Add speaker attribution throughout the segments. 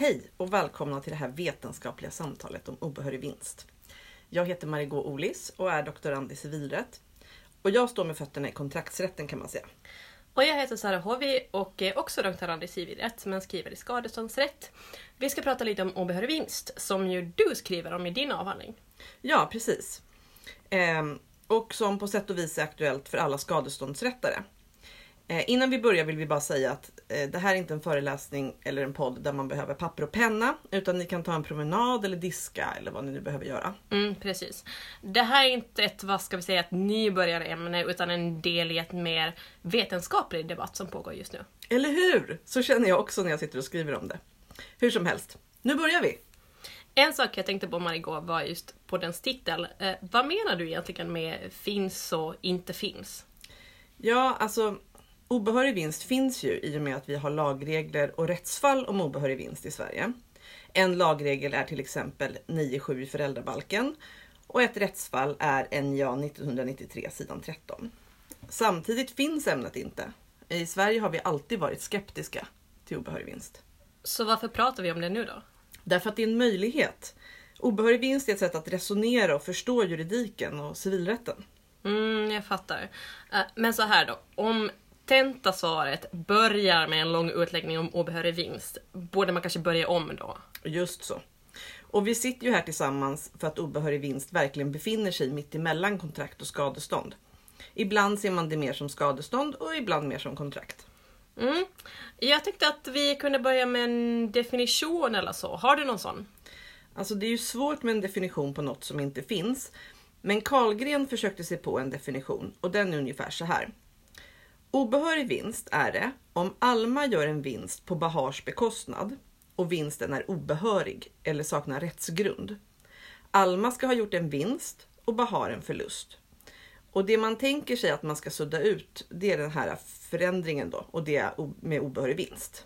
Speaker 1: Hej och välkomna till det här vetenskapliga samtalet om obehörig vinst. Jag heter Marigå Olis och är doktorand i civilrätt. Och jag står med fötterna i kontraktsrätten kan man säga.
Speaker 2: Och jag heter Sara Hovi och är också doktorand i civilrätt men skriver i skadeståndsrätt. Vi ska prata lite om obehörig vinst som ju du skriver om i din avhandling.
Speaker 1: Ja, precis. Ehm, och som på sätt och vis är aktuellt för alla skadeståndsrättare. Eh, innan vi börjar vill vi bara säga att eh, det här är inte en föreläsning eller en podd där man behöver papper och penna, utan ni kan ta en promenad eller diska eller vad ni nu behöver göra.
Speaker 2: Mm, precis. Det här är inte ett, vad ska vi säga, ett nybörjarämne utan en del i ett mer vetenskaplig debatt som pågår just nu.
Speaker 1: Eller hur? Så känner jag också när jag sitter och skriver om det. Hur som helst, nu börjar vi!
Speaker 2: En sak jag tänkte på Marigå var just på dens titel. Eh, vad menar du egentligen med finns och inte finns?
Speaker 1: Ja, alltså obehörig vinst finns ju i och med att vi har lagregler och rättsfall om obehörig vinst i Sverige. En lagregel är till exempel 9.7 i föräldrabalken och ett rättsfall är NJA 1993 sidan 13. Samtidigt finns ämnet inte. I Sverige har vi alltid varit skeptiska till obehörig vinst.
Speaker 2: Så varför pratar vi om det nu då?
Speaker 1: Därför att det är en möjlighet. Obehörig vinst är ett sätt att resonera och förstå juridiken och civilrätten.
Speaker 2: Mm, jag fattar. Eh, Men så här då, om tentasvaret börjar med en lång utläggning om obehörig vinst, borde man kanske börja om då?
Speaker 1: Just så. Och vi sitter ju här tillsammans för att obehörig vinst verkligen befinner sig mitt emellan kontrakt och skadestånd. Ibland ser man det mer som skadestånd och ibland mer som kontrakt.
Speaker 2: Mm. Jag tänkte att vi kunde börja med en definition eller så. Har du någon sån?
Speaker 1: Alltså det är ju svårt med en definition på något som inte finns. Men Karlgren försökte sig på en definition och den är ungefär så här. Obehörig vinst är det om Alma gör en vinst på Bahars bekostnad och vinsten är obehörig eller saknar rättsgrund. Alma ska ha gjort en vinst och Bahar en förlust. Och det man tänker sig att man ska sudda ut, det är den här förändringen då och det med obehörig vinst.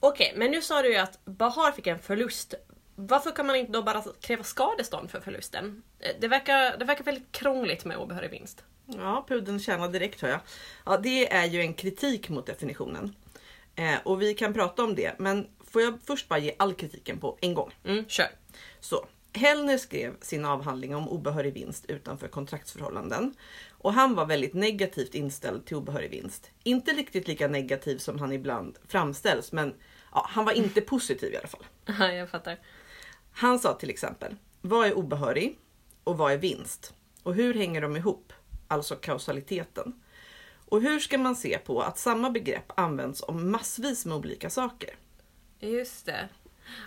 Speaker 2: Okej, men nu sa du ju att Bahar fick en förlust. Varför kan man inte då bara kräva skadestånd för förlusten? Eh, det verkar, det verkar väldigt krångligt med obehörig vinst.
Speaker 1: Ja, pudeln tjänar direkt hör jag. Ja, det är ju en kritik mot definitionen. Eh, och vi kan prata om det, men får jag först bara ge all kritiken på en gång?
Speaker 2: Mm, kör.
Speaker 1: Så, Hellner skrev sin avhandling om obehörig vinst utanför kontraktsförhållanden. Och han var väldigt negativt inställd till obehörig vinst. Inte riktigt lika negativ som han ibland framställs, men ja, han var inte positiv i alla fall.
Speaker 2: Ja, jag fattar.
Speaker 1: Han sa till exempel, vad är obehörig och vad är vinst? Och hur hänger de ihop? Alltså kausaliteten. Och hur ska man se på att samma begrepp används om massvis med olika saker?
Speaker 2: Just det.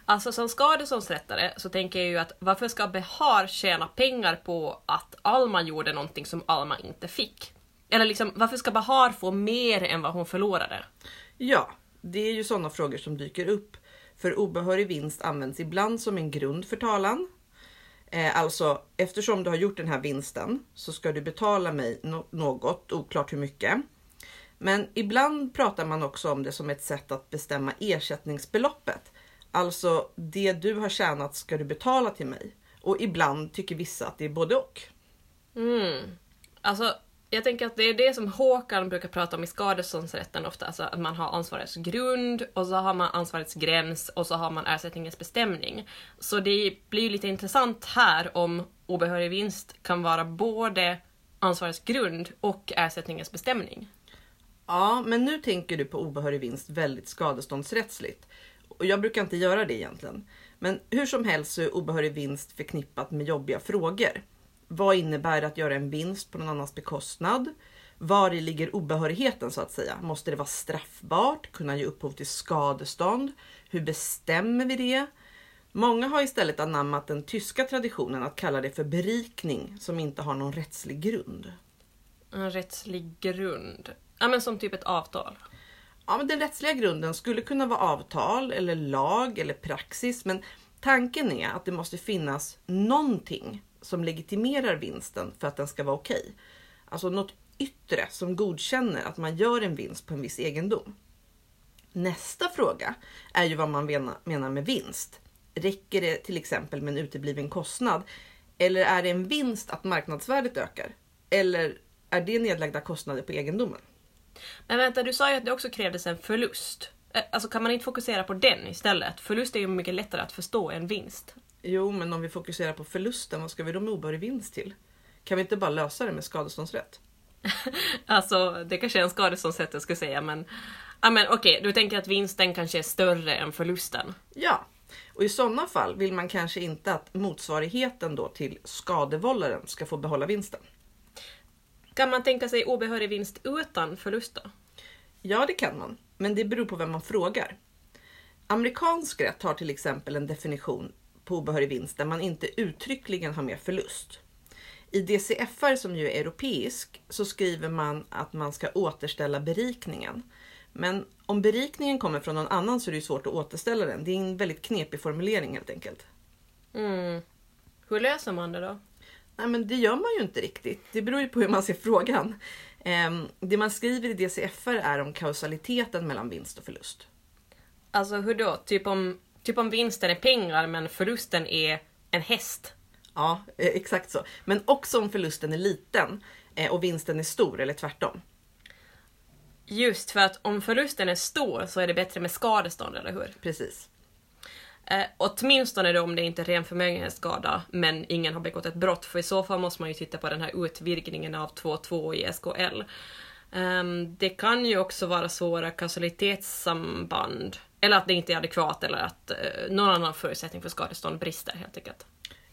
Speaker 2: Alltså som skadeståndsrättare så tänker jag ju att varför ska Behar tjäna pengar på att Alma gjorde någonting som Alma inte fick? Eller liksom, varför ska Bahar få mer än vad hon förlorade?
Speaker 1: Ja, det är ju sådana frågor som dyker upp. För obehörig vinst används ibland som en grund för talan. Eh, alltså, eftersom du har gjort den här vinsten så ska du betala mig no- något, oklart hur mycket. Men ibland pratar man också om det som ett sätt att bestämma ersättningsbeloppet. Alltså, det du har tjänat ska du betala till mig. Och ibland tycker vissa att det är både och.
Speaker 2: Mm. Alltså, jag tänker att det är det som Håkan brukar prata om i skadeståndsrätten ofta, alltså att man har ansvarets grund och så har man ansvarets gräns och så har man ersättningens bestämning. Så det blir ju lite intressant här om obehörig vinst kan vara både ansvarets grund och ersättningens bestämning.
Speaker 1: Ja, men nu tänker du på obehörig vinst väldigt skadeståndsrättsligt. Och jag brukar inte göra det egentligen. Men hur som helst så är obehörig vinst förknippat med jobbiga frågor. Vad innebär det att göra en vinst på någon annans bekostnad? Var ligger obehörigheten så att säga? Måste det vara straffbart? Kunna ge upphov till skadestånd? Hur bestämmer vi det? Många har istället anammat den tyska traditionen att kalla det för berikning som inte har någon rättslig grund.
Speaker 2: En rättslig grund. Ja men som typ ett avtal.
Speaker 1: Ja, men den rättsliga grunden skulle kunna vara avtal eller lag eller praxis. Men tanken är att det måste finnas någonting som legitimerar vinsten för att den ska vara okej. Alltså något yttre som godkänner att man gör en vinst på en viss egendom. Nästa fråga är ju vad man menar med vinst. Räcker det till exempel med en utebliven kostnad? Eller är det en vinst att marknadsvärdet ökar? Eller är det nedlagda kostnader på egendomen?
Speaker 2: Men vänta, du sa ju att det också krävdes en förlust. Eh, alltså kan man inte fokusera på den istället? Förlust är ju mycket lättare att förstå än vinst.
Speaker 1: Jo, men om vi fokuserar på förlusten, vad ska vi då med obehörig vinst till? Kan vi inte bara lösa det med skadeståndsrätt?
Speaker 2: Alltså det kanske är en skadeståndsrätt jag skulle säga men... Ja men okej, du tänker att vinsten kanske är större än förlusten.
Speaker 1: Ja, och i sådana fall vill man kanske inte att motsvarigheten då till skadevållaren ska få behålla vinsten.
Speaker 2: Kan man tänka sig obehörig vinst utan förlust då?
Speaker 1: Ja, det kan man, men det beror på vem man frågar. Amerikansk rätt har till exempel en definition på obehörig vinst där man inte uttryckligen har med förlust. I DCFR som ju är europeisk så skriver man att man ska återställa berikningen. Men om berikningen kommer från någon annan så är det svårt att återställa den. Det är en väldigt knepig formulering helt enkelt.
Speaker 2: Mm. Hur löser man det då?
Speaker 1: Nej, men det gör man ju inte riktigt. Det beror ju på hur man ser frågan. Ehm, Det man skriver i DCFR är om kausaliteten mellan vinst och förlust.
Speaker 2: Alltså hur då? Typ om, typ om vinsten är pengar men förlusten är en häst.
Speaker 1: Ja, eh, exakt så. Men också om förlusten är liten eh, och vinsten är stor eller tvärtom.
Speaker 2: Just för att om förlusten är stor så är det bättre med skadestånd, eller hur?
Speaker 1: Precis.
Speaker 2: Eh, åtminstone då om det inte är ren förmögenhetsskada men ingen har begått ett brott för i så fall måste man ju titta på den här utvidgningen av 2.2 i SKL. Ehm, det kan ju också vara svåra kausalitetssamband eller att det inte är adekvat eller att eh, någon annan förutsättning för skadestånd brister helt enkelt.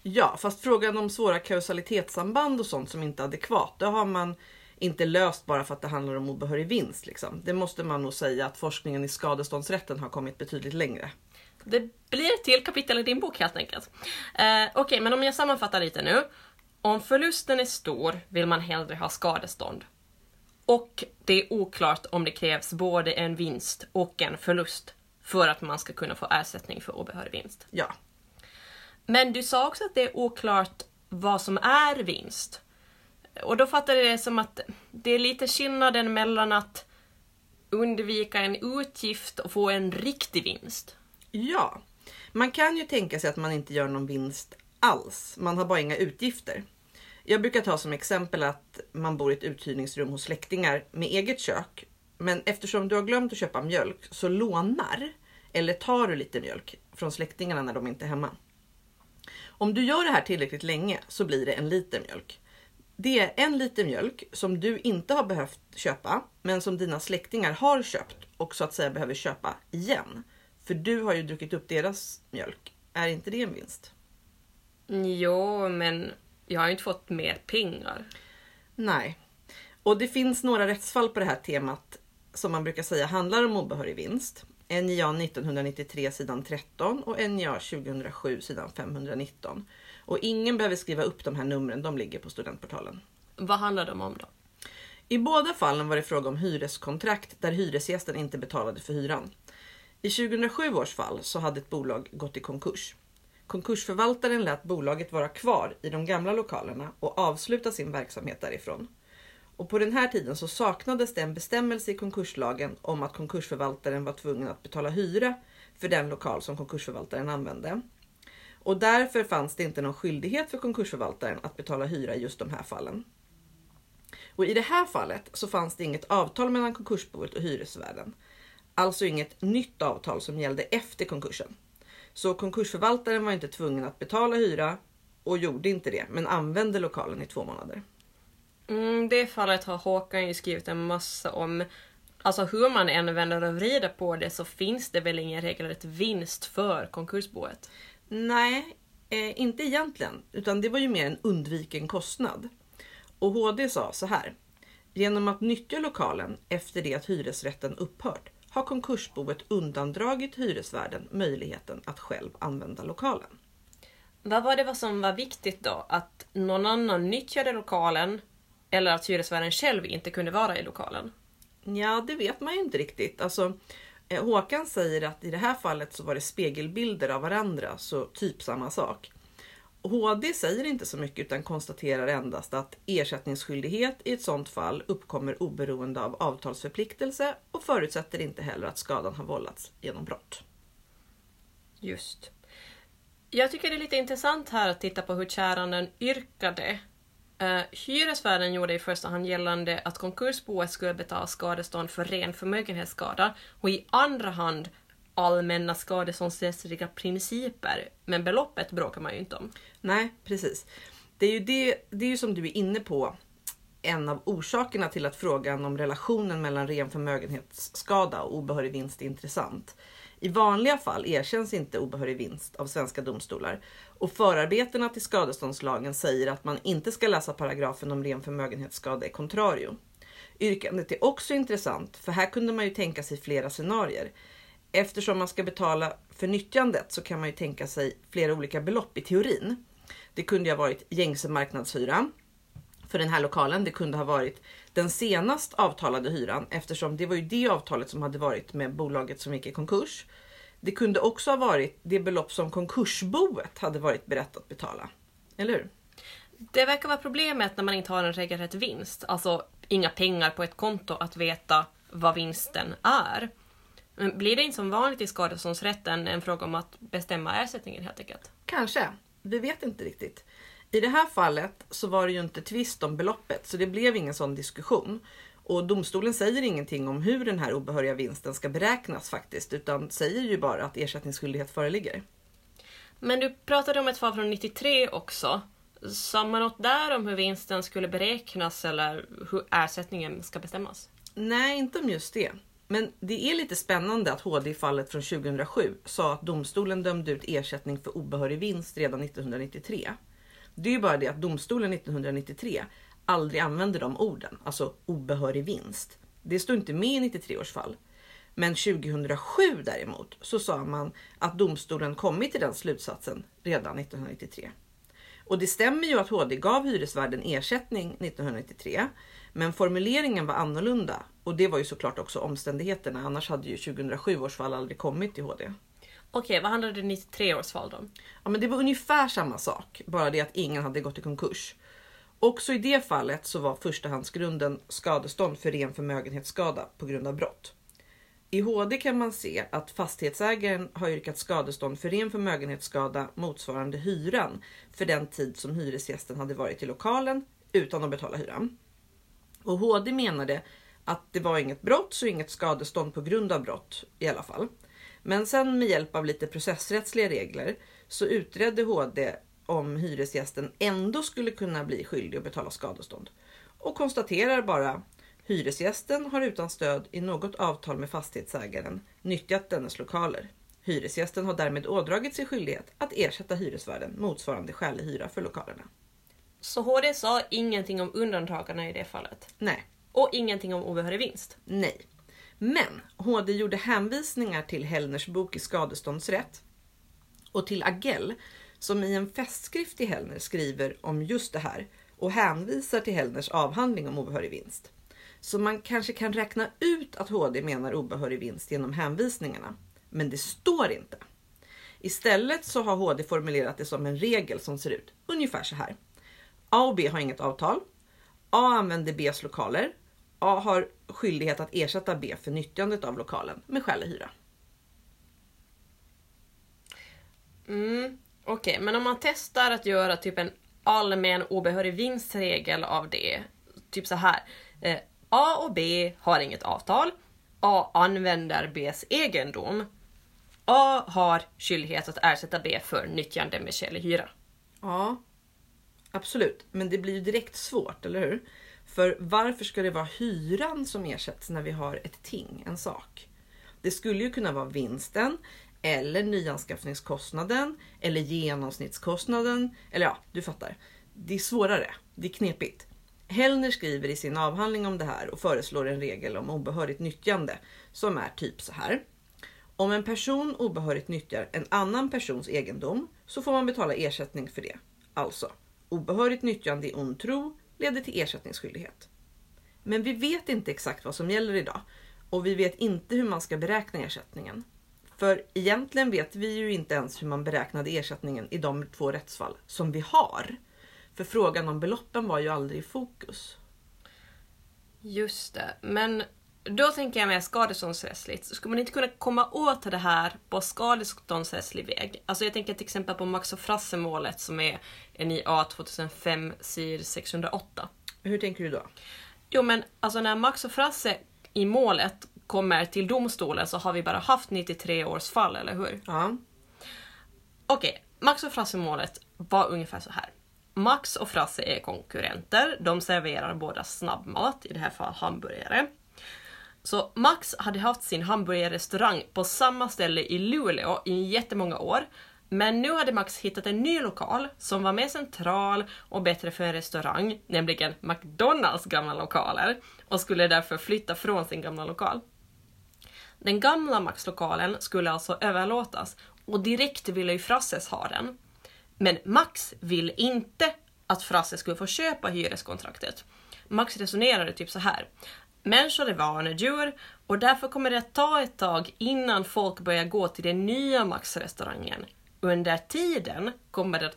Speaker 1: Ja, fast frågan om svåra kausalitetssamband och sånt som inte är adekvat, det har man inte löst bara för att det handlar om obehörig vinst. Liksom. Det måste man nog säga att forskningen i skadeståndsrätten har kommit betydligt längre.
Speaker 2: Det blir ett till kapitel i din bok helt enkelt. Eh, Okej, men om jag sammanfattar lite nu. Om förlusten är stor vill man hellre ha skadestånd. Och det är oklart om det krävs både en vinst och en förlust för att man ska kunna få ersättning för obehörig vinst.
Speaker 1: Ja,
Speaker 2: Men du sa också att det är oklart vad som är vinst. Och då fattar jag det som att det är lite skillnaden mellan att undvika en utgift och få en riktig vinst.
Speaker 1: Ja, man kan ju tänka sig att man inte gör någon vinst alls. Man har bara inga utgifter. Jag brukar ta som exempel att man bor i ett uthyrningsrum hos släktingar med eget kök. Men eftersom du har glömt att köpa mjölk så lånar eller tar du lite mjölk från släktingarna när de inte är hemma. Om du gör det här tillräckligt länge så blir det en liter mjölk. Det är en liter mjölk som du inte har behövt köpa, men som dina släktingar har köpt och så att säga behöver köpa igen. För du har ju druckit upp deras mjölk. Är inte det en vinst?
Speaker 2: Jo, men jag har ju inte fått mer pengar.
Speaker 1: Nej. Och det finns några rättsfall på det här temat som man brukar säga handlar om obehörig vinst. NJA 1993 sidan 13 och NJA 2007 sidan 519. Och ingen behöver skriva upp de här numren, de ligger på studentportalen.
Speaker 2: Vad handlar de om då?
Speaker 1: I båda fallen var det fråga om hyreskontrakt där hyresgästen inte betalade för hyran. I 2007 års fall så hade ett bolag gått i konkurs. Konkursförvaltaren lät bolaget vara kvar i de gamla lokalerna och avsluta sin verksamhet därifrån. Och på den här tiden så saknades det en bestämmelse i konkurslagen om att konkursförvaltaren var tvungen att betala hyra för den lokal som konkursförvaltaren använde. Och därför fanns det inte någon skyldighet för konkursförvaltaren att betala hyra i just de här fallen. Och i det här fallet så fanns det inget avtal mellan konkursboet och hyresvärden. Alltså inget nytt avtal som gällde efter konkursen. Så konkursförvaltaren var inte tvungen att betala hyra och gjorde inte det, men använde lokalen i två månader.
Speaker 2: Mm, det fallet har Håkan ju skrivit en massa om. Alltså hur man än vänder och vrider på det så finns det väl ingen regelrätt vinst för konkursboet?
Speaker 1: Nej, eh, inte egentligen, utan det var ju mer en undviken kostnad. Och HD sa så här. Genom att nyttja lokalen efter det att hyresrätten upphört har konkursboet undandragit hyresvärden möjligheten att själv använda lokalen.
Speaker 2: Vad var det vad som var viktigt då? Att någon annan nyttjade lokalen eller att hyresvärden själv inte kunde vara i lokalen?
Speaker 1: Ja, det vet man ju inte riktigt. Alltså, eh, Håkan säger att i det här fallet så var det spegelbilder av varandra, så typ samma sak. HD säger inte så mycket utan konstaterar endast att ersättningsskyldighet i ett sådant fall uppkommer oberoende av avtalsförpliktelse och förutsätter inte heller att skadan har vållats genom brott.
Speaker 2: Just. Jag tycker det är lite intressant här att titta på hur käranden yrkade Uh, hyresvärden gjorde i första hand gällande att konkursboet skulle betala skadestånd för ren förmögenhetsskada och i andra hand allmänna skadeståndsrättsliga principer. Men beloppet bråkar man ju inte om.
Speaker 1: Nej, precis. Det är ju, det, det är ju som du är inne på en av orsakerna till att frågan om relationen mellan ren förmögenhetsskada och obehörig vinst är intressant. I vanliga fall erkänns inte obehörig vinst av svenska domstolar och förarbetena till skadeståndslagen säger att man inte ska läsa paragrafen om ren förmögenhetsskada i contrario. Yrkandet är också intressant för här kunde man ju tänka sig flera scenarier. Eftersom man ska betala för nyttjandet så kan man ju tänka sig flera olika belopp i teorin. Det kunde ha varit gängse marknadshyra för den här lokalen. Det kunde ha varit den senast avtalade hyran eftersom det var ju det avtalet som hade varit med bolaget som gick i konkurs. Det kunde också ha varit det belopp som konkursboet hade varit berett att betala. Eller hur?
Speaker 2: Det verkar vara problemet när man inte har en regelrätt vinst, alltså inga pengar på ett konto att veta vad vinsten är. Men blir det inte som vanligt i skadeståndsrätten en fråga om att bestämma ersättningen helt enkelt?
Speaker 1: Kanske. Vi vet inte riktigt. I det här fallet så var det ju inte tvist om beloppet så det blev ingen sån diskussion. Och domstolen säger ingenting om hur den här obehöriga vinsten ska beräknas faktiskt utan säger ju bara att ersättningsskyldighet föreligger.
Speaker 2: Men du pratade om ett fall från 93 också. Sa man något där om hur vinsten skulle beräknas eller hur ersättningen ska bestämmas?
Speaker 1: Nej, inte om just det. Men det är lite spännande att HD i fallet från 2007 sa att domstolen dömde ut ersättning för obehörig vinst redan 1993. Det är ju bara det att domstolen 1993 aldrig använde de orden, alltså obehörig vinst. Det står inte med i 93 års fall. Men 2007 däremot så sa man att domstolen kommit till den slutsatsen redan 1993. Och det stämmer ju att HD gav hyresvärden ersättning 1993, men formuleringen var annorlunda och det var ju såklart också omständigheterna. Annars hade ju 2007 års fall aldrig kommit till HD.
Speaker 2: Okej, vad handlade 93 års fall om?
Speaker 1: Ja, men det var ungefär samma sak, bara det att ingen hade gått i konkurs. Också i det fallet så var förstahandsgrunden skadestånd för ren förmögenhetsskada på grund av brott. I HD kan man se att fastighetsägaren har yrkat skadestånd för ren förmögenhetsskada motsvarande hyran för den tid som hyresgästen hade varit i lokalen utan att betala hyran. Och HD menade att det var inget brott så inget skadestånd på grund av brott i alla fall. Men sen med hjälp av lite processrättsliga regler så utredde HD om hyresgästen ändå skulle kunna bli skyldig att betala skadestånd och konstaterar bara Hyresgästen har utan stöd i något avtal med fastighetsägaren nyttjat dennes lokaler. Hyresgästen har därmed ådragit sig skyldighet att ersätta hyresvärden motsvarande skälig hyra för lokalerna.
Speaker 2: Så HD sa ingenting om undantagarna i det fallet?
Speaker 1: Nej.
Speaker 2: Och ingenting om obehörig vinst?
Speaker 1: Nej. Men HD gjorde hänvisningar till Hellners bok i skadeståndsrätt och till Agell som i en festskrift i Hellner skriver om just det här och hänvisar till Hellners avhandling om obehörig vinst. Så man kanske kan räkna ut att HD menar obehörig vinst genom hänvisningarna. Men det står inte. Istället så har HD formulerat det som en regel som ser ut ungefär så här. A och B har inget avtal. A använder Bs lokaler. A har skyldighet att ersätta B för nyttjandet av lokalen med skälig hyra.
Speaker 2: Mm, Okej, okay. men om man testar att göra typ en allmän obehörig vinstregel av det. Typ så här. Eh, A och B har inget avtal. A använder Bs egendom. A har skyldighet att ersätta B för nyttjande med skälig hyra.
Speaker 1: Ja, absolut. Men det blir ju direkt svårt, eller hur? För varför ska det vara hyran som ersätts när vi har ett ting, en sak? Det skulle ju kunna vara vinsten eller nyanskaffningskostnaden eller genomsnittskostnaden. Eller ja, du fattar. Det är svårare. Det är knepigt. Hellner skriver i sin avhandling om det här och föreslår en regel om obehörigt nyttjande som är typ så här. Om en person obehörigt nyttjar en annan persons egendom så får man betala ersättning för det. Alltså, obehörigt nyttjande i ond tro leder till ersättningsskyldighet. Men vi vet inte exakt vad som gäller idag och vi vet inte hur man ska beräkna ersättningen. För egentligen vet vi ju inte ens hur man beräknade ersättningen i de två rättsfall som vi har. För frågan om beloppen var ju aldrig i fokus.
Speaker 2: Just det, men då tänker jag mer skadeståndsrättsligt. Skulle man inte kunna komma åt det här på skadeståndsrättslig väg? Alltså jag tänker till exempel på Max och Frasse-målet som är NIA 2005 sid 608.
Speaker 1: Hur tänker du då?
Speaker 2: Jo men alltså när Max och Frasse i målet kommer till domstolen så har vi bara haft 93 års fall, eller hur?
Speaker 1: Ja.
Speaker 2: Okej, Max och Frasse-målet var ungefär så här. Max och Frasse är konkurrenter. De serverar båda snabbmat, i det här fallet hamburgare. Så Max hade haft sin hamburgerrestaurang på samma ställe i Luleå i jättemånga år. Men nu hade Max hittat en ny lokal som var mer central och bättre för en restaurang, nämligen McDonalds gamla lokaler, och skulle därför flytta från sin gamla lokal. Den gamla Max-lokalen skulle alltså överlåtas och direkt ville ju Frasses ha den. Men Max vill inte att Frasse skulle få köpa hyreskontraktet. Max resonerade typ så här. Människor är vanedjur och därför kommer det att ta ett tag innan folk börjar gå till den nya Max-restaurangen. Under tiden kommer, det,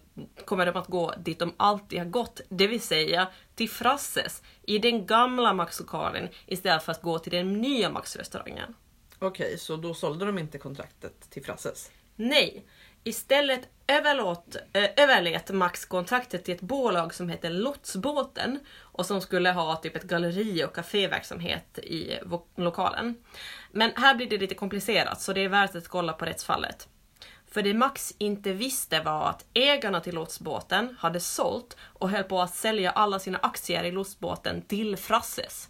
Speaker 2: kommer de att gå dit de alltid har gått, det vill säga till Frasses i den gamla Max-lokalen istället för att gå till den nya Max-restaurangen.
Speaker 1: Okej, så då sålde de inte kontraktet till Frasses?
Speaker 2: Nej, istället överlåt, eh, överlät Max kontraktet till ett bolag som heter Lotsbåten och som skulle ha typ ett galleri och kaféverksamhet i lokalen. Men här blir det lite komplicerat så det är värt att kolla på rättsfallet. För det Max inte visste var att ägarna till lotsbåten hade sålt och höll på att sälja alla sina aktier i lotsbåten till Frasses.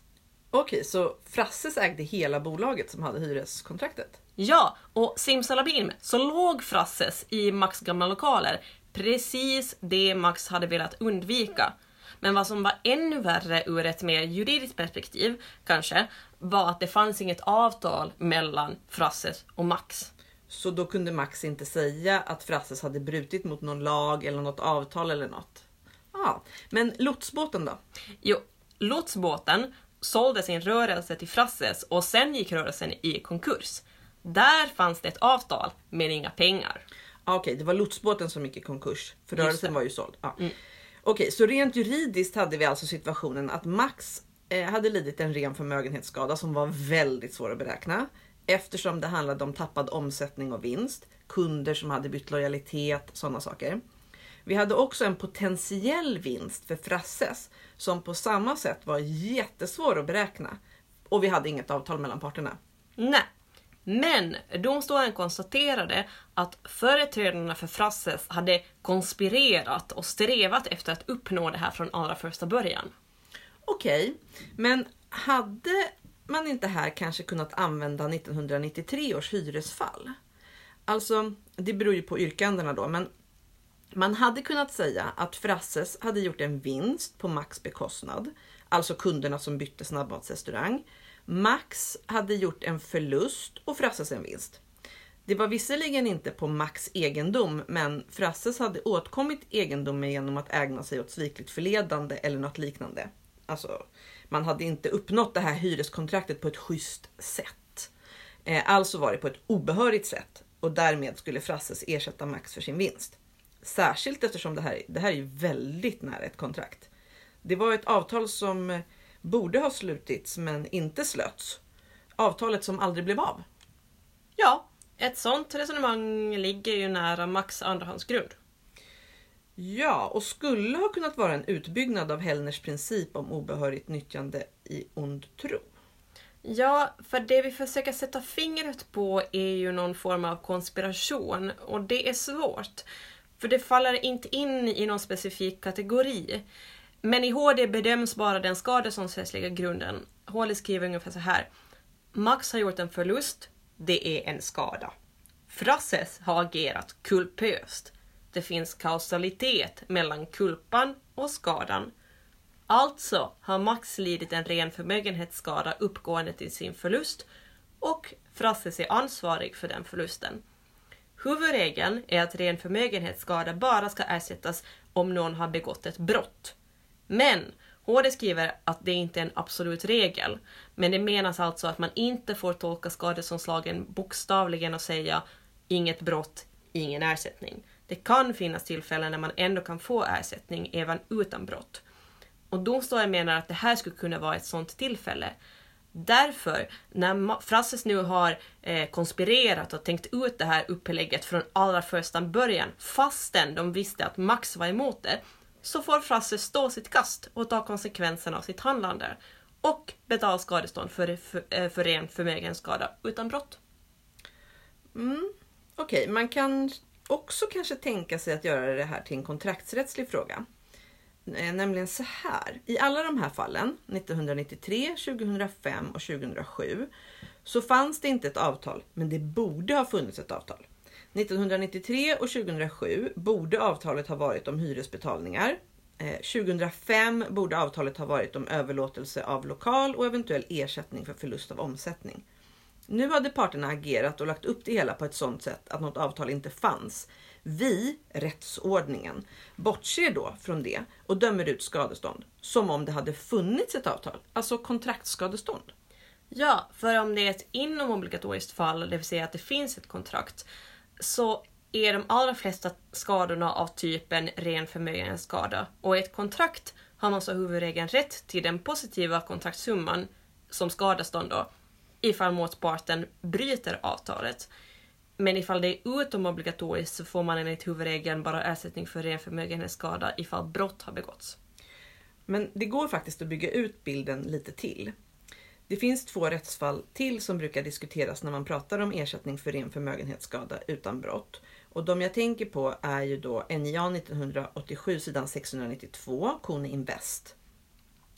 Speaker 1: Okej, så Frasses ägde hela bolaget som hade hyreskontraktet?
Speaker 2: Ja, och simsalabim så låg Frasses i Max gamla lokaler. Precis det Max hade velat undvika. Men vad som var ännu värre ur ett mer juridiskt perspektiv, kanske, var att det fanns inget avtal mellan Frasses och Max.
Speaker 1: Så då kunde Max inte säga att Frasses hade brutit mot någon lag eller något avtal eller något? Ja, men lotsbåten då?
Speaker 2: Jo, lotsbåten sålde sin rörelse till Frasses och sen gick rörelsen i konkurs. Där fanns det ett avtal, men inga pengar.
Speaker 1: Ah, Okej, det var lotsbåten som gick i konkurs. För
Speaker 2: Just
Speaker 1: rörelsen
Speaker 2: det.
Speaker 1: var ju såld. Ja. Okej, så rent juridiskt hade vi alltså situationen att Max eh, hade lidit en ren förmögenhetsskada som var väldigt svår att beräkna. Eftersom det handlade om tappad omsättning och vinst, kunder som hade bytt lojalitet, sådana saker. Vi hade också en potentiell vinst för Frasses som på samma sätt var jättesvår att beräkna. Och vi hade inget avtal mellan parterna.
Speaker 2: Nej. Men domstolen konstaterade att företrädarna för Frasses hade konspirerat och strävat efter att uppnå det här från allra första början.
Speaker 1: Okej, men hade man inte här kanske kunnat använda 1993 års hyresfall? Alltså, det beror ju på yrkandena då, men man hade kunnat säga att Frasses hade gjort en vinst på Max bekostnad, alltså kunderna som bytte snabbmatsrestaurang. Max hade gjort en förlust och Frasses en vinst. Det var visserligen inte på Max egendom, men Frasses hade åtkommit egendomen genom att ägna sig åt svikligt förledande eller något liknande. Alltså, man hade inte uppnått det här hyreskontraktet på ett schysst sätt. Eh, alltså var det på ett obehörigt sätt och därmed skulle Frasses ersätta Max för sin vinst. Särskilt eftersom det här, det här är väldigt nära ett kontrakt. Det var ett avtal som borde ha slutits men inte slöts. Avtalet som aldrig blev av.
Speaker 2: Ja, ett sånt resonemang ligger ju nära Max andrahandsgrund.
Speaker 1: Ja, och skulle ha kunnat vara en utbyggnad av Hellners princip om obehörigt nyttjande i ond tro.
Speaker 2: Ja, för det vi försöker sätta fingret på är ju någon form av konspiration och det är svårt. För det faller inte in i någon specifik kategori. Men i HD bedöms bara den skadeståndsrättsliga grunden. HD skriver ungefär så här. Max har gjort en förlust. Det är en skada. Frasses har agerat kulpöst. Det finns kausalitet mellan kulpan och skadan. Alltså har Max lidit en ren förmögenhetsskada uppgående till sin förlust och Frasses är ansvarig för den förlusten. Huvudregeln är att ren förmögenhetsskada bara ska ersättas om någon har begått ett brott. Men HD skriver att det inte är en absolut regel, men det menas alltså att man inte får tolka skadeståndslagen bokstavligen och säga inget brott, ingen ersättning. Det kan finnas tillfällen när man ändå kan få ersättning även utan brott. Och domstolen menar att det här skulle kunna vara ett sådant tillfälle. Därför, när Frasses nu har eh, konspirerat och tänkt ut det här upplägget från allra första början, fastän de visste att Max var emot det, så får Frasse stå sitt kast och ta konsekvenserna av sitt handlande och betala skadestånd för, för, eh, för ren förmögenhetsskada utan brott.
Speaker 1: Mm, okej, man kan också kanske tänka sig att göra det här till en kontraktsrättslig fråga. Eh, nämligen så här. I alla de här fallen, 1993, 2005 och 2007, så fanns det inte ett avtal, men det borde ha funnits ett avtal. 1993 och 2007 borde avtalet ha varit om hyresbetalningar. Eh, 2005 borde avtalet ha varit om överlåtelse av lokal och eventuell ersättning för förlust av omsättning. Nu hade parterna agerat och lagt upp det hela på ett sådant sätt att något avtal inte fanns. Vi, rättsordningen, bortser då från det och dömer ut skadestånd som om det hade funnits ett avtal, alltså kontraktsskadestånd.
Speaker 2: Ja, för om det är ett inomobligatoriskt fall, det vill säga att det finns ett kontrakt, så är de allra flesta skadorna av typen ren förmögenhetsskada. Och i ett kontrakt har man så huvudregeln rätt till den positiva kontraktssumman som skadestånd då, ifall motparten bryter avtalet. Men ifall det är utomobligatoriskt så får man enligt huvudregeln bara ersättning för ren förmögenhetsskada ifall brott har begåtts.
Speaker 1: Men det går faktiskt att bygga ut bilden lite till. Det finns två rättsfall till som brukar diskuteras när man pratar om ersättning för ren förmögenhetsskada utan brott. Och de jag tänker på är ju då NJA 1987 sidan 692, Kone Invest.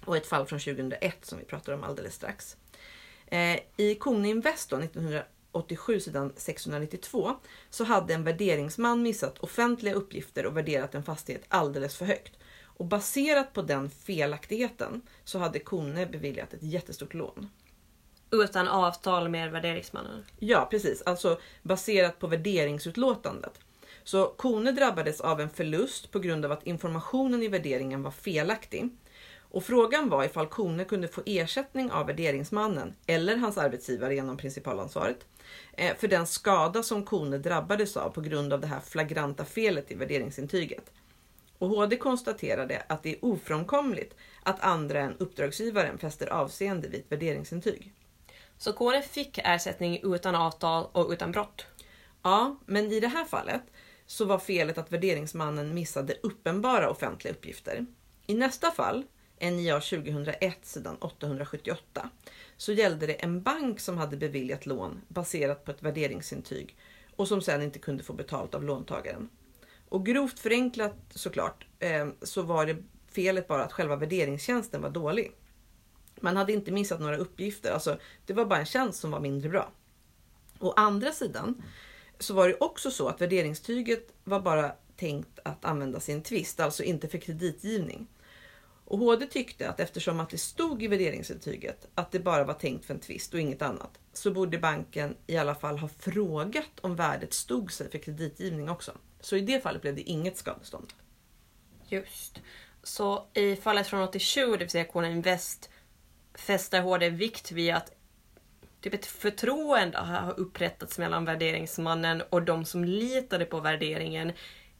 Speaker 1: Och ett fall från 2001 som vi pratar om alldeles strax. Eh, I Kone Invest då, 1987 sidan 692 så hade en värderingsman missat offentliga uppgifter och värderat en fastighet alldeles för högt. Och baserat på den felaktigheten så hade Kone beviljat ett jättestort lån.
Speaker 2: Utan avtal med värderingsmannen.
Speaker 1: Ja, precis. Alltså baserat på värderingsutlåtandet. Så Kone drabbades av en förlust på grund av att informationen i värderingen var felaktig. Och frågan var ifall Kone kunde få ersättning av värderingsmannen eller hans arbetsgivare genom principalansvaret för den skada som Kone drabbades av på grund av det här flagranta felet i värderingsintyget. Och HD konstaterade att det är ofrånkomligt att andra än uppdragsgivaren fäster avseende vid ett värderingsintyg.
Speaker 2: Så Kone fick ersättning utan avtal och utan brott.
Speaker 1: Ja, men i det här fallet så var felet att värderingsmannen missade uppenbara offentliga uppgifter. I nästa fall, NJA 2001 sidan 878, så gällde det en bank som hade beviljat lån baserat på ett värderingsintyg och som sedan inte kunde få betalt av låntagaren. Och grovt förenklat såklart eh, så var det felet bara att själva värderingstjänsten var dålig. Man hade inte missat några uppgifter, alltså det var bara en tjänst som var mindre bra. Å andra sidan så var det också så att värderingstyget var bara tänkt att användas i en tvist, alltså inte för kreditgivning. Och HD tyckte att eftersom att det stod i värderingsintyget att det bara var tänkt för en tvist och inget annat, så borde banken i alla fall ha frågat om värdet stod sig för kreditgivning också. Så i det fallet blev det inget skadestånd.
Speaker 2: Just. Så i fallet från 87, det vill säga Kona Invest, fäster HD vikt vid att typ ett förtroende har upprättats mellan värderingsmannen och de som litade på värderingen,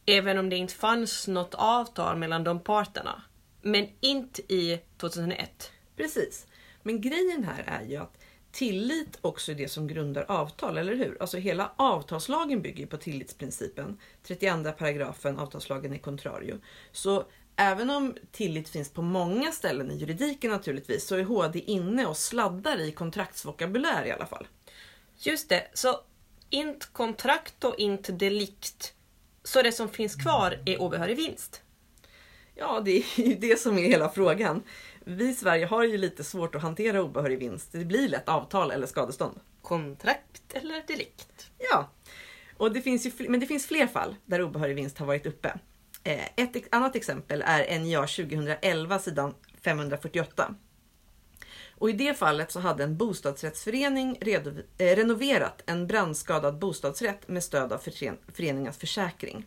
Speaker 2: även om det inte fanns något avtal mellan de parterna. Men inte i 2001.
Speaker 1: Precis. Men grejen här är ju att tillit också är det som grundar avtal, eller hur? Alltså hela avtalslagen bygger på tillitsprincipen. 32 paragrafen avtalslagen är contrario. Så även om tillit finns på många ställen i juridiken naturligtvis så är HD inne och sladdar i kontraktsvokabulär i alla fall.
Speaker 2: Just det, så inte kontrakt och inte delikt. Så det som finns kvar är obehörig vinst.
Speaker 1: Ja, det är ju det som är hela frågan. Vi i Sverige har ju lite svårt att hantera obehörig vinst. Det blir lätt avtal eller skadestånd.
Speaker 2: Kontrakt eller delikt.
Speaker 1: Ja, och det finns ju, men det finns fler fall där obehörig vinst har varit uppe. Eh, Ett annat exempel är NJA 2011 sidan 548. Och i det fallet så hade en bostadsrättsförening eh, renoverat en brandskadad bostadsrätt med stöd av fören- föreningens försäkring.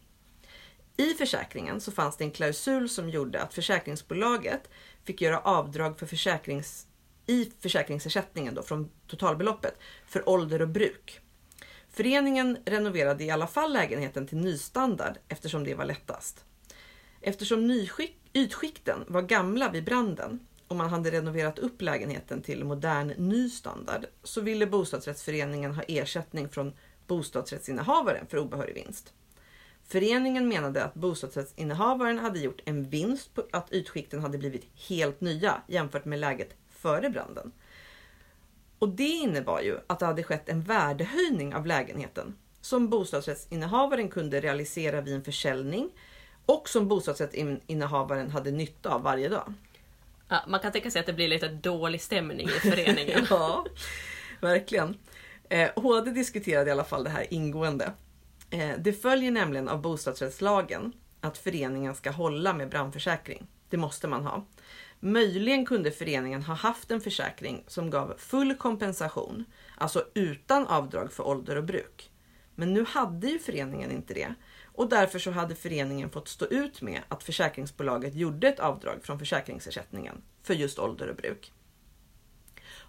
Speaker 1: I försäkringen så fanns det en klausul som gjorde att försäkringsbolaget fick göra avdrag för försäkrings, i försäkringsersättningen då från totalbeloppet för ålder och bruk. Föreningen renoverade i alla fall lägenheten till nystandard eftersom det var lättast. Eftersom nyskick, ytskikten var gamla vid branden och man hade renoverat upp lägenheten till modern ny standard så ville bostadsrättsföreningen ha ersättning från bostadsrättsinnehavaren för obehörig vinst. Föreningen menade att bostadsrättsinnehavaren hade gjort en vinst på att ytskikten hade blivit helt nya jämfört med läget före branden. Och det innebar ju att det hade skett en värdehöjning av lägenheten som bostadsrättsinnehavaren kunde realisera vid en försäljning och som bostadsrättsinnehavaren hade nytta av varje dag.
Speaker 2: Ja, man kan tänka sig att det blir lite dålig stämning i föreningen.
Speaker 1: ja, verkligen. Eh, HD diskuterade i alla fall det här ingående. Eh, det följer nämligen av bostadsrättslagen att föreningen ska hålla med brandförsäkring. Det måste man ha. Möjligen kunde föreningen ha haft en försäkring som gav full kompensation, alltså utan avdrag för ålder och bruk. Men nu hade ju föreningen inte det och därför så hade föreningen fått stå ut med att försäkringsbolaget gjorde ett avdrag från försäkringsersättningen för just ålder och bruk.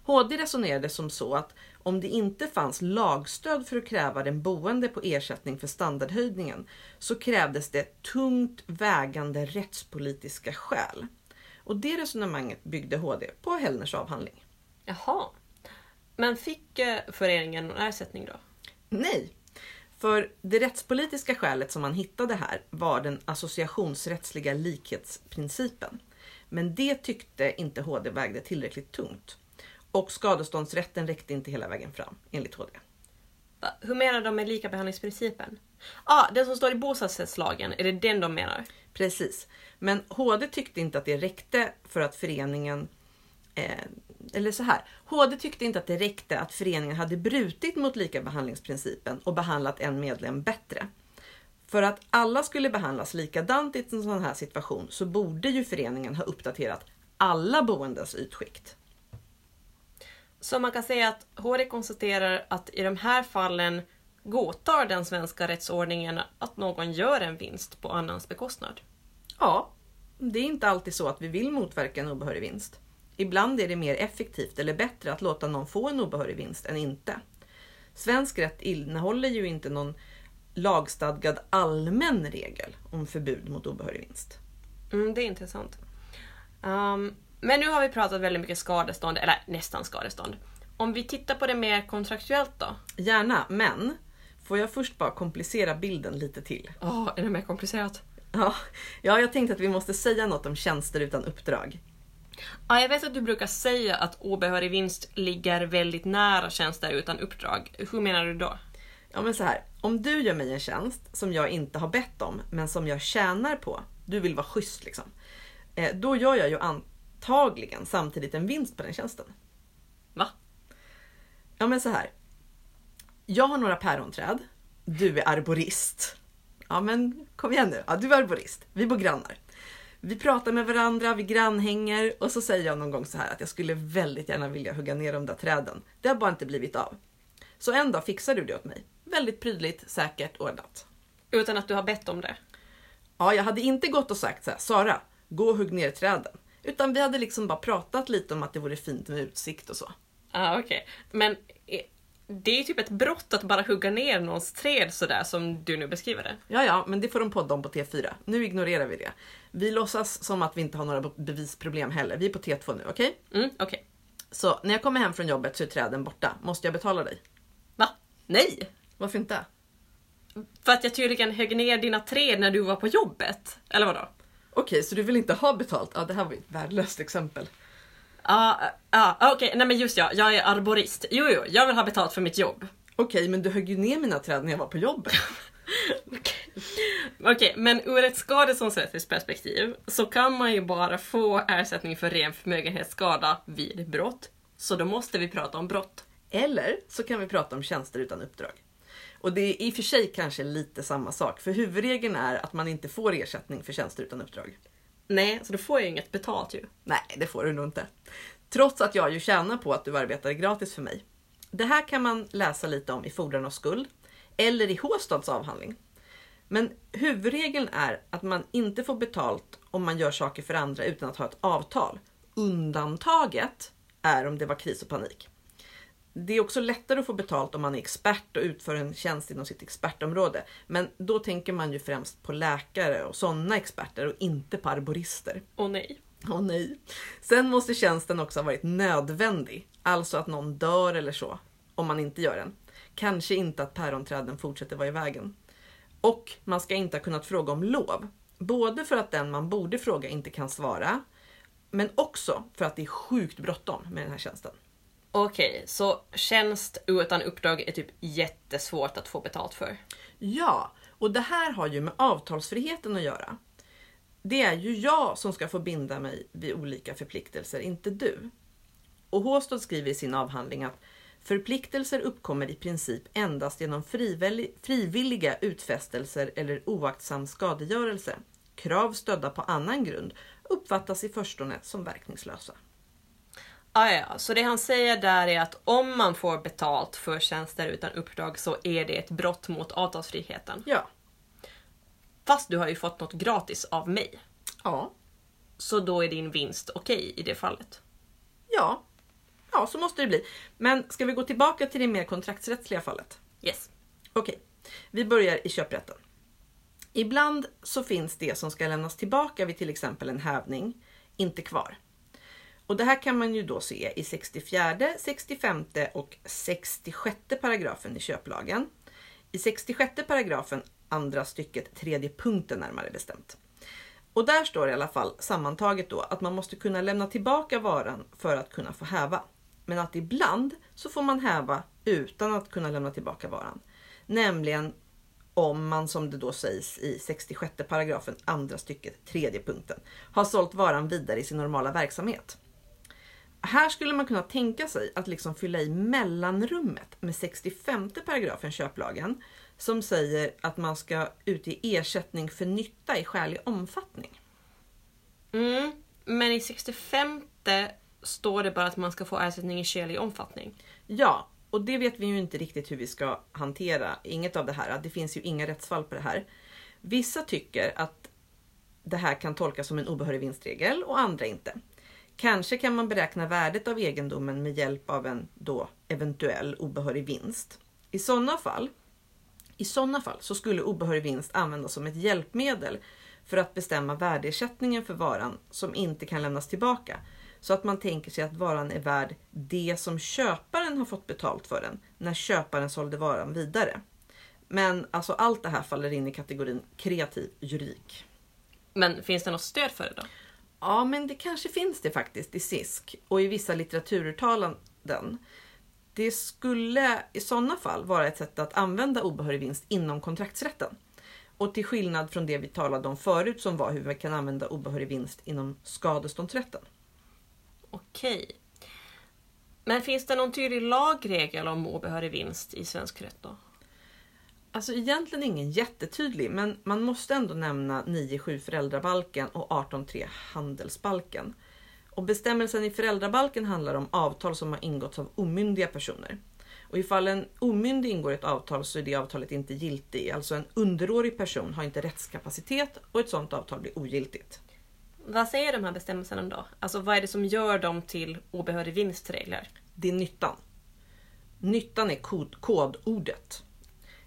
Speaker 1: HD resonerade som så att om det inte fanns lagstöd för att kräva den boende på ersättning för standardhöjningen så krävdes det tungt vägande rättspolitiska skäl. Och det resonemanget byggde HD på Hellners avhandling.
Speaker 2: Jaha. Men fick eh, föreningen någon ersättning då?
Speaker 1: Nej, för det rättspolitiska skälet som man hittade här var den associationsrättsliga likhetsprincipen. Men det tyckte inte HD vägde tillräckligt tungt. Och skadeståndsrätten räckte inte hela vägen fram, enligt HD.
Speaker 2: Va? Hur menar de med likabehandlingsprincipen? Ja, ah, den som står i bostadsrättslagen, är det den de menar?
Speaker 1: Precis. Men HD tyckte inte att det räckte för att föreningen eh, eller så här. HD tyckte inte att det räckte att föreningen hade brutit mot likabehandlingsprincipen och behandlat en medlem bättre. För att alla skulle behandlas likadant i en sån här situation så borde ju föreningen ha uppdaterat alla boendes ytskikt.
Speaker 2: Så man kan säga att HD konstaterar att i de här fallen godtar den svenska rättsordningen att någon gör en vinst på annans bekostnad?
Speaker 1: Ja, det är inte alltid så att vi vill motverka en obehörig vinst. Ibland är det mer effektivt eller bättre att låta någon få en obehörig vinst än inte. Svensk rätt innehåller ju inte någon lagstadgad allmän regel om förbud mot obehörig vinst.
Speaker 2: Mm, det är intressant. Um, men nu har vi pratat väldigt mycket skadestånd, eller nästan skadestånd. Om vi tittar på det mer kontraktuellt då?
Speaker 1: Gärna, men får jag först bara komplicera bilden lite till?
Speaker 2: Ja, oh, är det mer komplicerat?
Speaker 1: Ja, ja, jag tänkte att vi måste säga något om tjänster utan uppdrag.
Speaker 2: Ja, jag vet att du brukar säga att obehörig vinst ligger väldigt nära tjänster utan uppdrag. Hur menar du då?
Speaker 1: Ja men så här, om du gör mig en tjänst som jag inte har bett om men som jag tjänar på, du vill vara schysst liksom. Eh, då gör jag ju antagligen samtidigt en vinst på den tjänsten.
Speaker 2: Va?
Speaker 1: Ja men så här. Jag har några päronträd. Du är arborist. Ja men kom igen nu. Ja, du är arborist. Vi bor grannar. Vi pratar med varandra, vi grannhänger och så säger jag någon gång så här att jag skulle väldigt gärna vilja hugga ner de där träden. Det har bara inte blivit av. Så en dag fixar du det åt mig. Väldigt prydligt, säkert, ordnat.
Speaker 2: Utan att du har bett om det?
Speaker 1: Ja, jag hade inte gått och sagt så här, Sara, gå och hugg ner träden. Utan vi hade liksom bara pratat lite om att det vore fint med utsikt och så.
Speaker 2: Ah, okej. Okay. Men det är ju typ ett brott att bara hugga ner någons träd sådär som du nu beskriver det.
Speaker 1: Ja, ja, men det får de podda om på T4. Nu ignorerar vi det. Vi låtsas som att vi inte har några bevisproblem heller. Vi är på T2 nu, okej?
Speaker 2: Okay? Mm, okej. Okay.
Speaker 1: Så när jag kommer hem från jobbet så är träden borta. Måste jag betala dig?
Speaker 2: Va? Nej!
Speaker 1: Varför inte?
Speaker 2: För att jag tydligen högg ner dina träd när du var på jobbet. Eller vadå?
Speaker 1: Okej, okay, så du vill inte ha betalt? Ja, det här var ju ett värdelöst exempel.
Speaker 2: Ja, uh, uh, okej, okay. nej men just ja, jag är arborist. Jo, jo, jag vill ha betalt för mitt jobb.
Speaker 1: Okej, okay, men du högg ju ner mina träd när jag var på jobbet.
Speaker 2: Okej, okay, men ur ett skadeståndsrättsligt perspektiv så kan man ju bara få ersättning för ren förmögenhetsskada vid brott. Så då måste vi prata om brott.
Speaker 1: Eller så kan vi prata om tjänster utan uppdrag. Och det är i och för sig kanske lite samma sak, för huvudregeln är att man inte får ersättning för tjänster utan uppdrag.
Speaker 2: Nej, så då får jag ju inget betalt ju.
Speaker 1: Nej, det får du nog inte. Trots att jag ju tjänar på att du arbetar gratis för mig. Det här kan man läsa lite om i Fordran och skuld eller i Håstads avhandling. Men huvudregeln är att man inte får betalt om man gör saker för andra utan att ha ett avtal. Undantaget är om det var kris och panik. Det är också lättare att få betalt om man är expert och utför en tjänst inom sitt expertområde. Men då tänker man ju främst på läkare och sådana experter och inte på arborister.
Speaker 2: Åh nej.
Speaker 1: Åh nej. Sen måste tjänsten också ha varit nödvändig. Alltså att någon dör eller så. Om man inte gör den. Kanske inte att päronträden fortsätter vara i vägen. Och man ska inte ha kunnat fråga om lov. Både för att den man borde fråga inte kan svara. Men också för att det är sjukt bråttom med den här tjänsten.
Speaker 2: Okej, så tjänst utan uppdrag är typ jättesvårt att få betalt för.
Speaker 1: Ja, och det här har ju med avtalsfriheten att göra. Det är ju jag som ska få binda mig vid olika förpliktelser, inte du. Och Håstad skriver i sin avhandling att förpliktelser uppkommer i princip endast genom frivilliga utfästelser eller oaktsam skadegörelse. Krav stödda på annan grund uppfattas i förstone som verkningslösa.
Speaker 2: Ah, ja, så det han säger där är att om man får betalt för tjänster utan uppdrag så är det ett brott mot avtalsfriheten.
Speaker 1: Ja,
Speaker 2: Fast du har ju fått något gratis av mig.
Speaker 1: ja,
Speaker 2: Så då är din vinst okej i det fallet.
Speaker 1: ja, ja, så måste det bli. Men ska vi gå tillbaka till det mer kontraktsrättsliga fallet?
Speaker 2: Yes.
Speaker 1: Okej, vi börjar i köprätten. Ibland så finns det som ska lämnas tillbaka vid till exempel en hävning inte kvar. Och det här kan man ju då se i 64, 65 och 66 paragrafen i köplagen. I 66 paragrafen andra stycket tredje punkten närmare bestämt. Och där står det i alla fall sammantaget då att man måste kunna lämna tillbaka varan för att kunna få häva. Men att ibland så får man häva utan att kunna lämna tillbaka varan. Nämligen om man som det då sägs i 66 paragrafen andra stycket tredje punkten har sålt varan vidare i sin normala verksamhet. Här skulle man kunna tänka sig att liksom fylla i mellanrummet med 65 paragrafen köplagen som säger att man ska utge ersättning för nytta i skälig omfattning.
Speaker 2: Mm, men i 65 står det bara att man ska få ersättning i skälig omfattning.
Speaker 1: Ja, och det vet vi ju inte riktigt hur vi ska hantera. Inget av det här. Det finns ju inga rättsfall på det här. Vissa tycker att det här kan tolkas som en obehörig vinstregel och andra inte. Kanske kan man beräkna värdet av egendomen med hjälp av en då eventuell obehörig vinst. I sådana fall, i sådana fall så skulle obehörig vinst användas som ett hjälpmedel för att bestämma värdeersättningen för varan som inte kan lämnas tillbaka. Så att man tänker sig att varan är värd det som köparen har fått betalt för den när köparen sålde varan vidare. Men alltså allt det här faller in i kategorin kreativ juridik.
Speaker 2: Men finns det något stöd för det då?
Speaker 1: Ja, men det kanske finns det faktiskt i SISK och i vissa litteraturuttalanden. Det skulle i sådana fall vara ett sätt att använda obehörig vinst inom kontraktsrätten. Och till skillnad från det vi talade om förut som var hur man kan använda obehörig vinst inom skadeståndsrätten.
Speaker 2: Okej. Men finns det någon tydlig lagregel om obehörig vinst i svensk rätt då?
Speaker 1: Alltså egentligen ingen jättetydlig, men man måste ändå nämna 9.7 föräldrabalken och 18.3 handelsbalken. Och bestämmelsen i föräldrabalken handlar om avtal som har ingåtts av omyndiga personer. Och ifall en omyndig ingår ett avtal så är det avtalet inte giltigt. Alltså en underårig person har inte rättskapacitet och ett sådant avtal blir ogiltigt.
Speaker 2: Vad säger de här bestämmelserna då? Alltså vad är det som gör dem till obehörig vinstregler?
Speaker 1: Det är nyttan. Nyttan är kod, kodordet.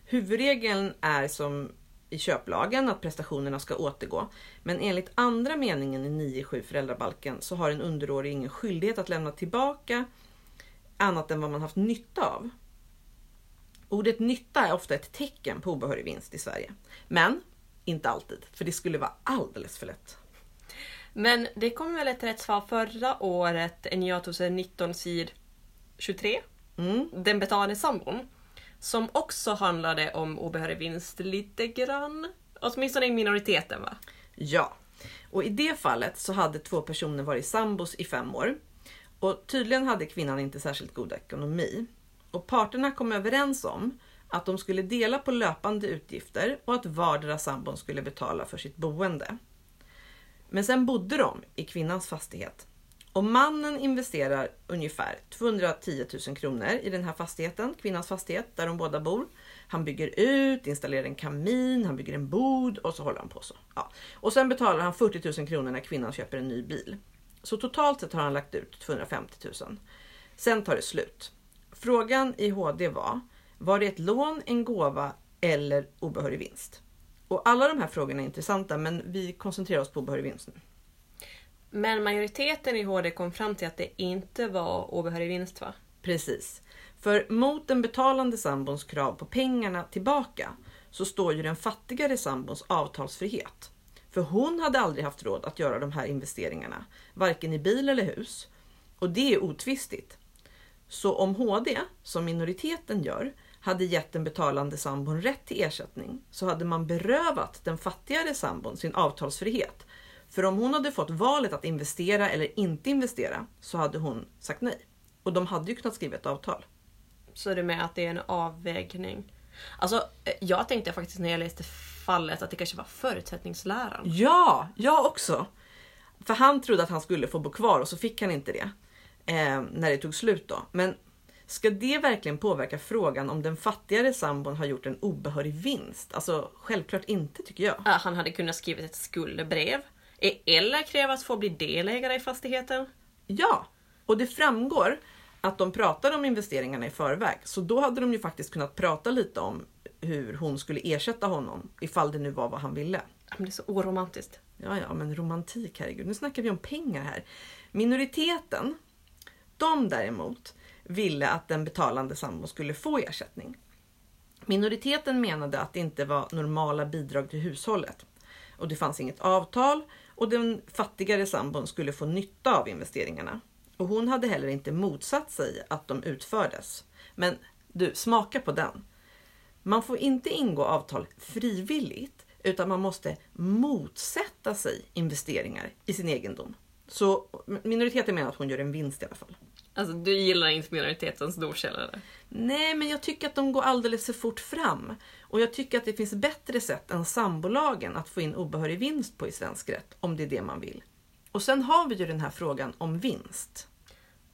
Speaker 1: Huvudregeln är som i köplagen att prestationerna ska återgå. Men enligt andra meningen i 9.7 föräldrabalken så har en underårig ingen skyldighet att lämna tillbaka annat än vad man haft nytta av. Ordet nytta är ofta ett tecken på obehörig vinst i Sverige. Men inte alltid, för det skulle vara alldeles för lätt.
Speaker 2: Men det kom väl ett rättsfall förra året, NJA 2019 sid 23?
Speaker 1: Mm.
Speaker 2: Den betalande sambon. Som också handlade om obehörig vinst lite grann. Åtminstone i minoriteten va?
Speaker 1: Ja, och i det fallet så hade två personer varit sambos i fem år. Och tydligen hade kvinnan inte särskilt god ekonomi. Och parterna kom överens om att de skulle dela på löpande utgifter och att vardera sambon skulle betala för sitt boende. Men sen bodde de i kvinnans fastighet. Och mannen investerar ungefär 210 000 kronor i den här fastigheten, kvinnans fastighet, där de båda bor. Han bygger ut, installerar en kamin, han bygger en bod och så håller han på så. Ja. Och sen betalar han 40 000 kronor när kvinnan köper en ny bil. Så totalt sett har han lagt ut 250 000. Sen tar det slut. Frågan i HD var, var det ett lån, en gåva eller obehörig vinst? Och alla de här frågorna är intressanta men vi koncentrerar oss på obehörig vinst nu.
Speaker 2: Men majoriteten i HD kom fram till att det inte var obehörig vinst va?
Speaker 1: Precis. För mot den betalande sambons krav på pengarna tillbaka så står ju den fattigare sambons avtalsfrihet. För hon hade aldrig haft råd att göra de här investeringarna, varken i bil eller hus. Och det är otvistigt. Så om HD, som minoriteten gör, hade gett den betalande sambon rätt till ersättning så hade man berövat den fattigare sambon sin avtalsfrihet. För om hon hade fått valet att investera eller inte investera så hade hon sagt nej. Och de hade ju kunnat skriva ett avtal.
Speaker 2: Så är det med att det är en avvägning. Alltså, eh, jag tänkte faktiskt när jag läste fallet att det kanske var förutsättningsläran.
Speaker 1: Ja, jag också. För han trodde att han skulle få bo kvar och så fick han inte det. Eh, när det tog slut då. Men ska det verkligen påverka frågan om den fattigare sambon har gjort en obehörig vinst? Alltså självklart inte tycker jag.
Speaker 2: Ja, Han hade kunnat skriva ett skuldebrev. E- Eller kräva att få bli delägare i fastigheten.
Speaker 1: Ja, och det framgår att de pratar om investeringarna i förväg. Så då hade de ju faktiskt kunnat prata lite om hur hon skulle ersätta honom ifall det nu var vad han ville.
Speaker 2: Men det är så oromantiskt.
Speaker 1: Ja, ja, men romantik, herregud. Nu snackar vi om pengar här. Minoriteten, de däremot, ville att den betalande sambon skulle få ersättning. Minoriteten menade att det inte var normala bidrag till hushållet. Och det fanns inget avtal och den fattigare sambon skulle få nytta av investeringarna. Och hon hade heller inte motsatt sig att de utfördes. Men du, smaka på den. Man får inte ingå avtal frivilligt utan man måste motsätta sig investeringar i sin egendom. Så minoriteten menar att hon gör en vinst i alla fall.
Speaker 2: Alltså du gillar inte minoritetens domkällare.
Speaker 1: Nej, men jag tycker att de går alldeles för fort fram. Och jag tycker att det finns bättre sätt än sambolagen att få in obehörig vinst på i svensk rätt, om det är det man vill. Och sen har vi ju den här frågan om vinst.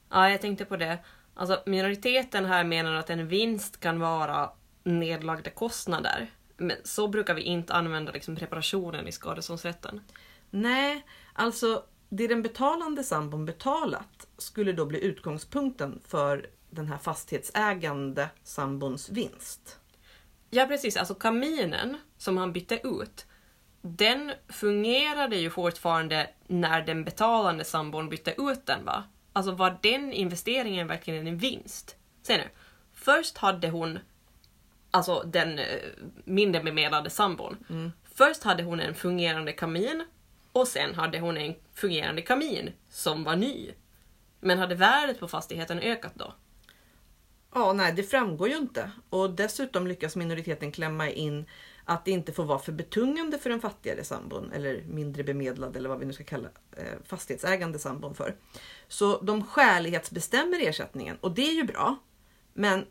Speaker 2: Ja, jag tänkte på det. Alltså minoriteten här menar att en vinst kan vara nedlagda kostnader. Men så brukar vi inte använda liksom reparationen i skadeståndsrätten.
Speaker 1: Nej, alltså det den betalande sambon betalat skulle då bli utgångspunkten för den här fastighetsägande sambons vinst.
Speaker 2: Ja precis, alltså kaminen som han bytte ut, den fungerade ju fortfarande när den betalande sambon bytte ut den va? Alltså var den investeringen verkligen en vinst? Se nu, först hade hon, alltså den eh, mindre bemedlade sambon, först hade hon en fungerande kamin och sen hade hon en fungerande kamin som var ny. Men hade värdet på fastigheten ökat då?
Speaker 1: Ja, nej, det framgår ju inte. Och dessutom lyckas minoriteten klämma in att det inte får vara för betungande för den fattigare sambon eller mindre bemedlad eller vad vi nu ska kalla eh, fastighetsägande sambon för. Så de skälighetsbestämmer ersättningen och det är ju bra. Men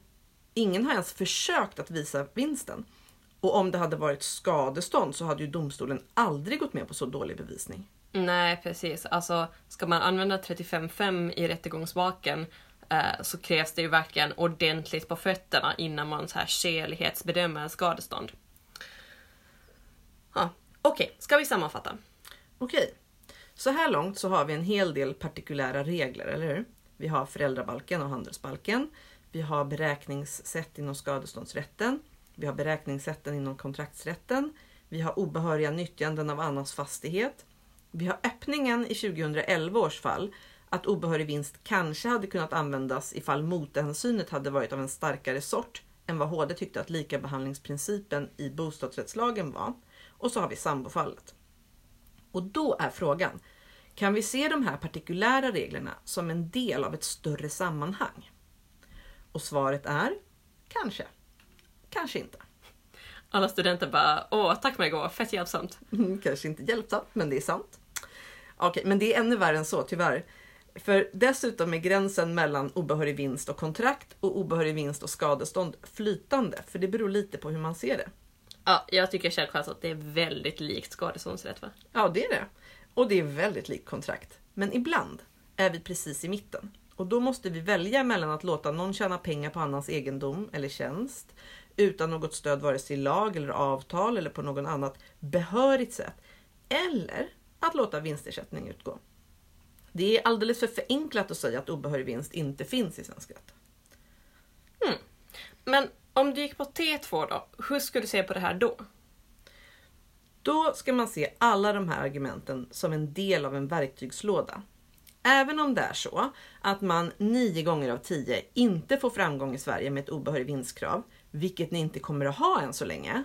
Speaker 1: ingen har ens försökt att visa vinsten. Och om det hade varit skadestånd så hade ju domstolen aldrig gått med på så dålig bevisning.
Speaker 2: Nej, precis. Alltså, ska man använda 35.5 i rättegångsbalken eh, så krävs det ju verkligen ordentligt på fötterna innan man så här skälighetsbedömer skadestånd. Ja, Okej, ska vi sammanfatta?
Speaker 1: Okej, så här långt så har vi en hel del partikulära regler, eller hur? Vi har föräldrabalken och handelsbalken. Vi har beräkningssätt inom skadeståndsrätten. Vi har beräkningssätten inom kontraktsrätten. Vi har obehöriga nyttjanden av annans fastighet. Vi har öppningen i 2011 års fall att obehörig vinst kanske hade kunnat användas ifall mothänsynet hade varit av en starkare sort än vad HD tyckte att likabehandlingsprincipen i bostadsrättslagen var. Och så har vi sambofallet. Och då är frågan, kan vi se de här partikulära reglerna som en del av ett större sammanhang? Och svaret är kanske. Kanske inte.
Speaker 2: Alla studenter bara åh, tack Margot, fett hjälpsamt.
Speaker 1: Mm, Kanske inte hjälpsamt, men det är sant. Okej, men det är ännu värre än så tyvärr. För dessutom är gränsen mellan obehörig vinst och kontrakt och obehörig vinst och skadestånd flytande, för det beror lite på hur man ser det.
Speaker 2: Ja, jag tycker självklart att det är väldigt likt skadeståndsrätt va?
Speaker 1: Ja, det är det. Och det är väldigt likt kontrakt. Men ibland är vi precis i mitten. Och då måste vi välja mellan att låta någon tjäna pengar på annans egendom eller tjänst utan något stöd vare sig i lag eller avtal eller på någon annat behörigt sätt. Eller att låta vinstersättning utgå. Det är alldeles för förenklat att säga att obehörig vinst inte finns i svensk rätt.
Speaker 2: Men om du gick på T2 då, hur skulle du se på det här då?
Speaker 1: Då ska man se alla de här argumenten som en del av en verktygslåda. Även om det är så att man nio gånger av tio inte får framgång i Sverige med ett obehörigt vinstkrav, vilket ni inte kommer att ha än så länge,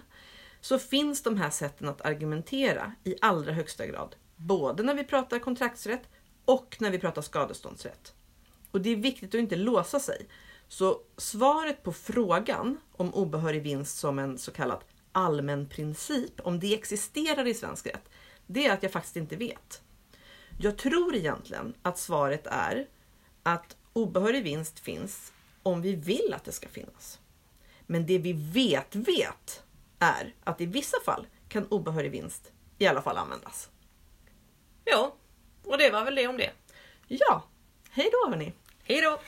Speaker 1: så finns de här sätten att argumentera i allra högsta grad. Både när vi pratar kontraktsrätt och när vi pratar skadeståndsrätt. Och det är viktigt att inte låsa sig. Så svaret på frågan om obehörig vinst som en så kallad allmän princip, om det existerar i svensk rätt, det är att jag faktiskt inte vet. Jag tror egentligen att svaret är att obehörig vinst finns om vi vill att det ska finnas. Men det vi vet vet är att i vissa fall kan obehörig vinst i alla fall användas.
Speaker 2: Ja, och det var väl det om det.
Speaker 1: Ja, hej då hörni!
Speaker 2: Hej då!